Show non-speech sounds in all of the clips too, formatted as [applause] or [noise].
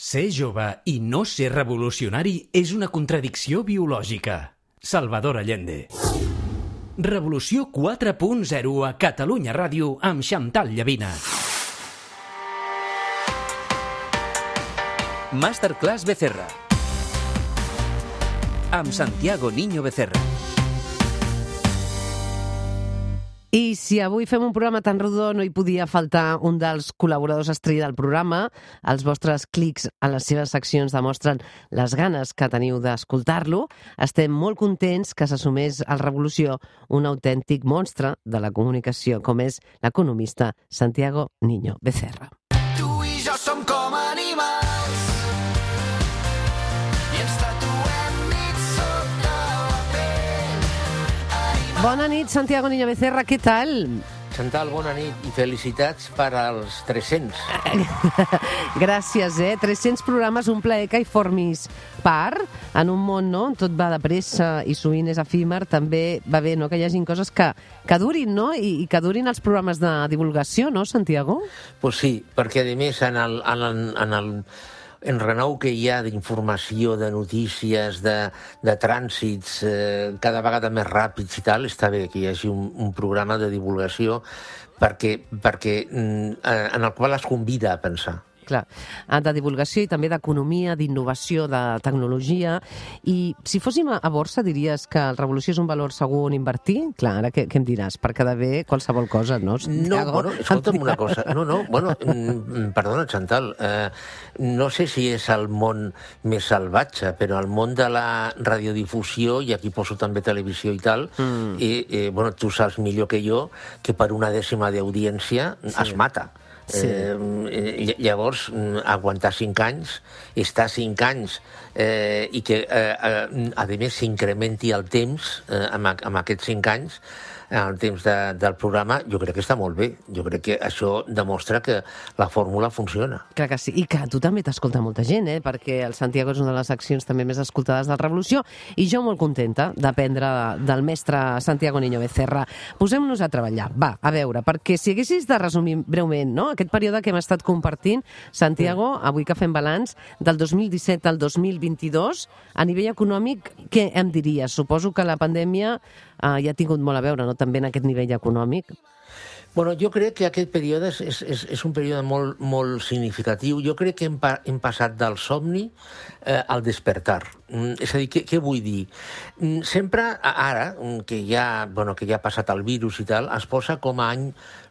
Ser jove i no ser revolucionari és una contradicció biològica. Salvador Allende. Revolució 4.0 a Catalunya Ràdio amb Xantal Llavina. Masterclass Becerra. Amb Santiago Niño Becerra. I si avui fem un programa tan rodó no hi podia faltar un dels col·laboradors estrella del programa. Els vostres clics a les seves seccions demostren les ganes que teniu d'escoltar-lo. Estem molt contents que s'assumés al Revolució un autèntic monstre de la comunicació, com és l'economista Santiago Niño Becerra. Bona nit, Santiago Niño Becerra, què tal? Chantal, bona nit i felicitats per als 300. [laughs] Gràcies, eh? 300 programes, un plaer que hi formis part en un món no? on tot va de pressa i sovint és efímer, també va bé no? que hi hagin coses que, que durin, no? I, I que durin els programes de divulgació, no, Santiago? Pues sí, perquè a més en el, en el, en el enrenou que hi ha d'informació, de notícies, de, de trànsits, eh, cada vegada més ràpids i tal, està bé que hi hagi un, un programa de divulgació perquè, perquè mm, eh, en el qual es convida a pensar. Clar, ah, de divulgació i també d'economia, d'innovació, de tecnologia. I si fóssim a a borsa, diries que el Revolució és un valor segur on invertir? Clar, ara què, què em diràs? Per quedar bé qualsevol cosa, no? No, bueno, escolta'm una cosa. No, no, bueno, mm, perdona, Chantal, eh, no sé si és el món més salvatge, però el món de la radiodifusió, i aquí poso també televisió i tal, mm. i, eh, bueno, tu saps millor que jo que per una dècima d'audiència sí. es mata. Sí. Eh, llavors, mm, aguantar cinc anys, estar cinc anys eh, i que, eh, eh, a més, s'incrementi el temps eh, amb, a- amb aquests cinc anys, el temps de, del programa, jo crec que està molt bé. Jo crec que això demostra que la fórmula funciona. Clar que sí, i que tu també t'escolta molta gent, eh? perquè el Santiago és una de les seccions també més escoltades del Revolució, i jo molt contenta d'aprendre del mestre Santiago Niño Becerra. Posem-nos a treballar. Va, a veure, perquè si haguessis de resumir breument no? aquest període que hem estat compartint, Santiago, avui que fem balanç, del 2017 al 2022, a nivell econòmic, què em diries? Suposo que la pandèmia eh, ja ha tingut molt a veure, no?, també en aquest nivell econòmic. Bueno, jo crec que aquest període és, és, és, és un període molt, molt significatiu. Jo crec que hem, pa, hem passat del somni eh, al despertar. Mm, és a dir, què, què vull dir? Mm, sempre, ara, mm, que ja, bueno, que ja ha passat el virus i tal, es posa com a any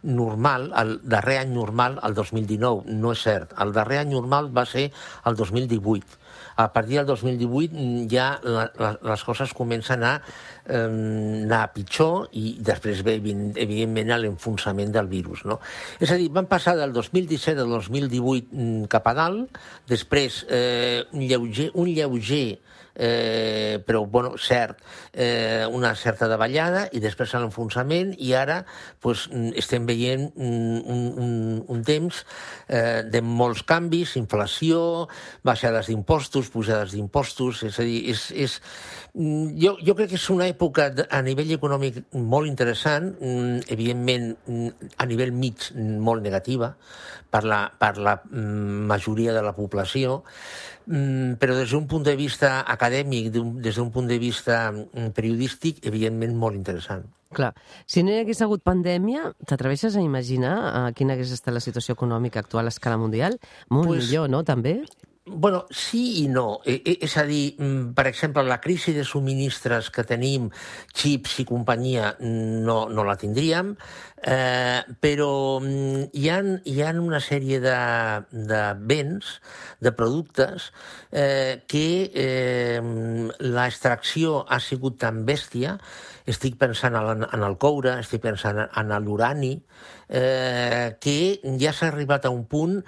normal, el darrer any normal, el 2019. No és cert. El darrer any normal va ser el 2018 a partir del 2018 mm, ja la, la, les coses comencen a eh, anar pitjor i després ve, evident- evidentment, l'enfonsament del virus. No? És a dir, van passar del 2017 al 2018 mm, cap a dalt, després eh, un lleuger, un lleuger eh, però bueno, cert, eh, una certa davallada i després l'enfonsament i ara pues, mm, estem veient mm, un, un, un temps eh, de molts canvis, inflació, baixades d'impostos, pujades d'impostos, és a dir, és, és, mm, jo, jo crec que és una època a nivell econòmic molt interessant, evidentment a nivell mig molt negativa per la, per la majoria de la població, però des d'un punt de vista acadèmic, des d'un punt de vista mm, periodístic, evidentment molt interessant. Clar, si no hi hagués hagut pandèmia, t'atreveixes a imaginar uh, quina hagués estat la situació econòmica actual a escala mundial? Molt Pues- millor, no, també? Bueno, sí i no. Eh, eh, És a dir, mm, per exemple, la crisi de subministres que tenim, xips i companyia, no, no la tindríem, eh, però mm, hi ha, hi ha una sèrie de, de béns, de productes, eh, que eh, l'extracció ha sigut tan bèstia, estic pensant en, en el coure, estic pensant en l'urani, eh, que ja s'ha arribat a un punt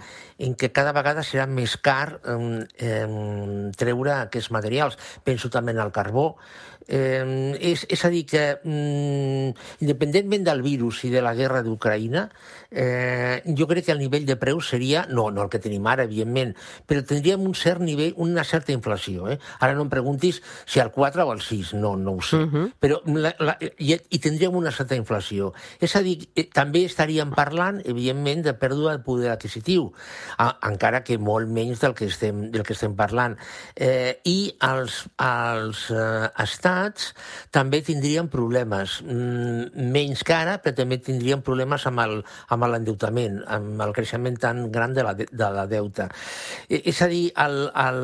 en què cada vegada serà més car eh, treure aquests materials. Penso també en el carbó. Eh, és, és a dir, que mm, independentment del virus i de la guerra d'Ucraïna, eh, jo crec que el nivell de preus seria, no, no el que tenim ara, evidentment, però tindríem un cert nivell, una certa inflació. Eh? Ara no em preguntis si al 4 o al 6, no, no ho sé. Uh -huh. Però la, la, i, i tindríem una certa inflació. És a dir, eh, també estaríem parlant, evidentment, de pèrdua de poder adquisitiu, a, encara que molt menys del que estem, del que estem parlant. Eh, I els, els eh, estats també tindrien problemes, mm, menys que ara, però també tindrien problemes amb el, amb l'endeutament, amb el creixement tan gran de la, de, de la deuta. Eh, És a dir, el, el,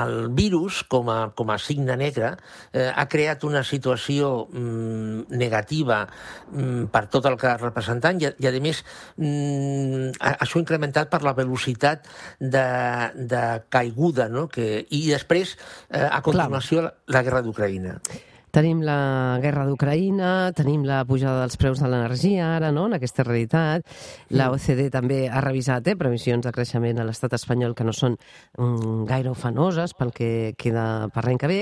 el virus, com a, com a signe negre, eh, ha creat una situació mm, negativa mm, per tot el que ha representat i, i a més, mm, això incrementat per la velocitat de, de caiguda, no? que, i després, eh, a continuació, la, la guerra d'Ucraïna. Tenim la guerra d'Ucraïna, tenim la pujada dels preus de l'energia ara, no?, en aquesta realitat. La OCDE també ha revisat eh, previsions de creixement a l'estat espanyol que no són mm, gaire ufanoses pel que queda per l'any que ve.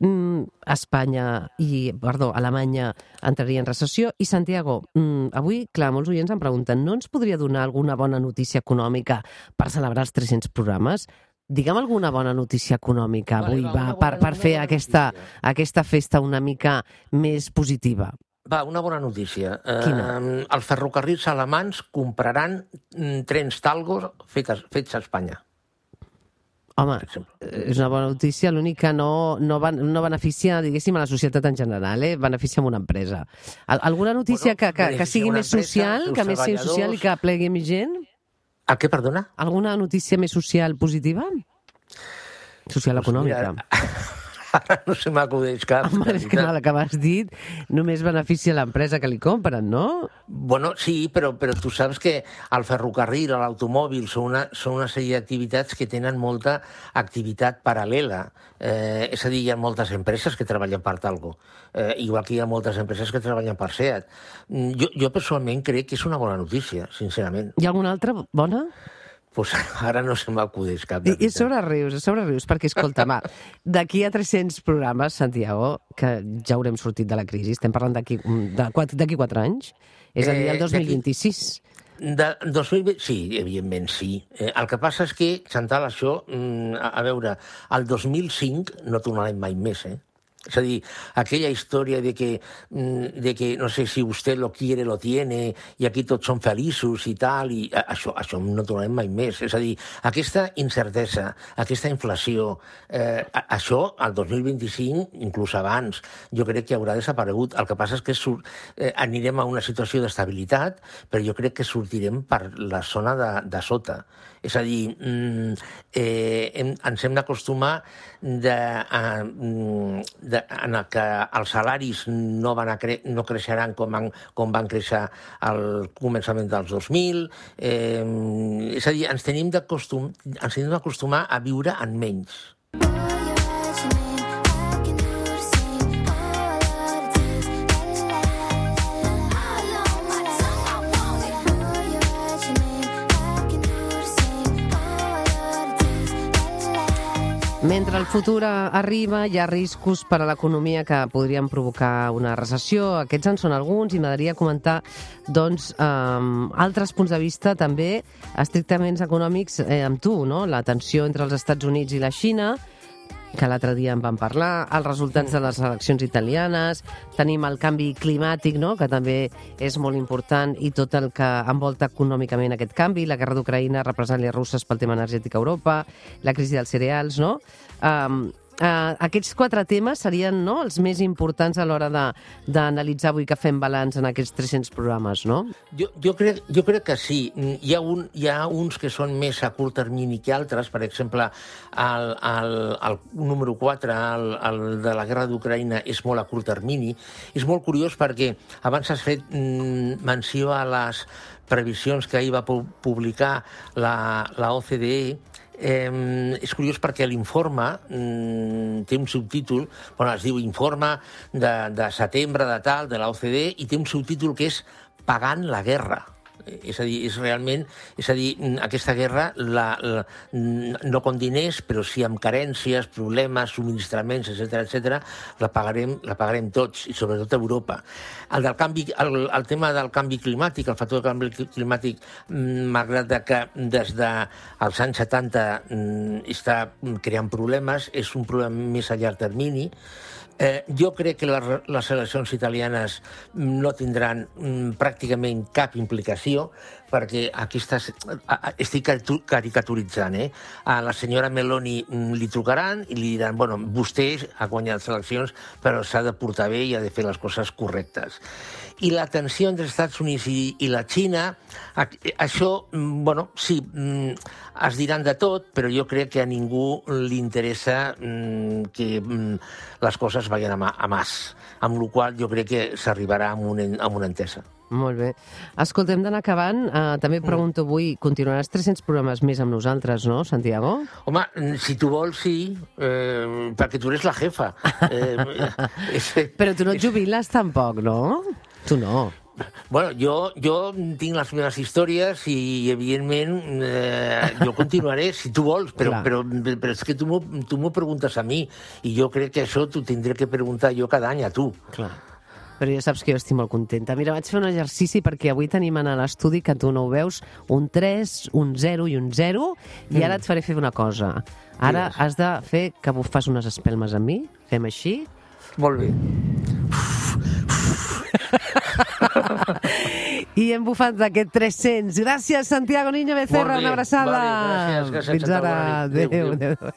Mm, Espanya i, perdó, Alemanya entraria en recessió. I Santiago, mm, avui, clar, molts oients em pregunten no ens podria donar alguna bona notícia econòmica per celebrar els 300 programes? Digue'm alguna bona notícia econòmica Vale, avui, va, va, per, per fer aquesta, notícia. aquesta festa una mica més positiva. Va, una bona notícia. Quina? Eh, els ferrocarrils alemans compraran mm, trens Talgo fets, fets a Espanya, Home, és una bona notícia, l'únic que no, no, van, no beneficia, diguéssim, a la societat en general, eh? beneficia a una empresa. Al, alguna notícia Bueno, que, que, que sigui més social, que més sigui social i que plegui més gent? A què, perdona? Alguna notícia més social positiva? Social Doncs econòmica. mira, [laughs] Ara no se m'acudeix cap. Home, és que el que m'has dit només beneficia l'empresa que li compren, no? Bueno, sí, però, però tu saps que el ferrocarril, l'automòbil, són una, són una sèrie d'activitats que tenen molta activitat paral·lela. Eh, és a dir, hi ha moltes empreses que treballen per Talgo, eh, igual que hi ha moltes empreses que treballen per SEAT. Mm, Jo, jo personalment crec que és una bona notícia, sincerament. Hi ha alguna altra bona? Pues [laughs] ara no se m'acudeix cap. I, de I sobre rius, sobre rius, perquè, escolta, va, d'aquí a 300 programes, Santiago, que ja haurem sortit de la crisi, estem parlant d'aquí quatre- d'aquí quatre anys, és a dir, el Eh, d'aquí- 2026. De 2020, sí, evidentment sí. Eh, el que passa és que, Chantal, això, mm, a, a veure, el 2005 no tornarem mai més, eh? És a dir, aquella història de que, mm, de que, no sé, si usted lo quiere, lo tiene, i aquí tots som feliços i tal, i a- això, això no tornarem mai més. És a dir, aquesta incertesa, aquesta inflació, eh, això, al 2025, inclús abans, jo crec que haurà desaparegut. El que passa és que sur eh, anirem a una situació d'estabilitat, però jo crec que sortirem per la zona de, de sota. És a dir, mm, eh, hem, ens hem d'acostumar de, a, mm, de, en el que els salaris no, van a cre no creixeran com van, com van créixer al començament dels 2000. Eh, és a dir, ens tenim d'acostumar a viure en menys. Mentre el futur arriba, hi ha riscos per a l'economia que podrien provocar una recessió. Aquests en són alguns i m'agradaria comentar doncs, um, altres punts de vista també estrictament econòmics eh, amb tu, no? la tensió entre els Estats Units i la Xina, que l'altre dia en vam parlar, els resultats de les eleccions italianes, tenim el canvi climàtic, no?, que també és molt important, i tot el que envolta econòmicament aquest canvi, la guerra d'Ucraïna, represàlies russes pel tema energètic a Europa, la crisi dels cereals, no? Um, Uh, aquests quatre temes serien no, els més importants a l'hora d'analitzar avui que fem balanç en aquests 300 programes, no? Jo, jo, crec, jo crec que sí. Hi ha, un, hi ha uns que són més a curt termini que altres. Per exemple, el, el, el número 4, el, el de la guerra d'Ucraïna, és molt a curt termini. És molt curiós perquè abans has fet mm, menció a les previsions que ahir va pu- publicar la, la OCDE Eh, és curiós perquè l'informe mm, té un subtítol, bueno, es diu Informe de, de setembre de tal, de la OCDE, i té un subtítol que és Pagant la guerra. És a dir, és realment... És a dir, aquesta guerra la, la, no con diners, però sí amb carències, problemes, subministraments, etc etc, la pagarem, la pagarem tots, i sobretot a Europa. El, del canvi, el, el tema del canvi climàtic, el factor del canvi cli- climàtic, mm, malgrat que des dels anys 70 mm, està creant problemes, és un problema més a llarg termini, Eh, jo crec que les, les eleccions italianes no tindran mm, pràcticament cap implicació perquè aquí estàs, estic caricaturitzant, eh? A la senyora Meloni mm, li trucaran i li diran, bueno, vostè ha guanyat les eleccions, però s'ha de portar bé i ha de fer les coses correctes. I la tensió entre els Estats Units i, i la Xina, això, mm, bueno, sí, mm, es diran de tot, però jo crec que a ningú li interessa mm, que les coses vagin a, a mas, amb la qual jo crec que s'arribarà a, un, a una entesa. Molt bé. Escolta, hem d'anar acabant. Uh, també et pregunto avui, continuaràs 300 programes més amb nosaltres, no, Santiago? Home, si tu vols, sí, eh, perquè tu eres la jefa. [laughs] Eh, és, Però tu no et jubiles tampoc, no? Tu no. Bueno, jo, jo tinc les meves històries i, evidentment, eh, jo continuaré, si tu vols, però, Clar. però, però és que tu m'ho preguntes a mi i jo crec que això t'ho tindré que preguntar jo cada any a tu. Clar. Però ja saps que jo estic molt contenta. Mira, vaig fer un exercici perquè avui tenim en l'estudi, que tu no ho veus, un 3, un 0 i un 0, i ara et faré fer una cosa. Ara has de fer que fas unes espelmes amb mi. Fem així. Molt bé. [laughs] I hem bufat d'aquest 300. Gràcies, Santiago Niño Becerra. Una abraçada. Vale, gràcies, gràcies, Fins ara. Adéu, adéu. adéu.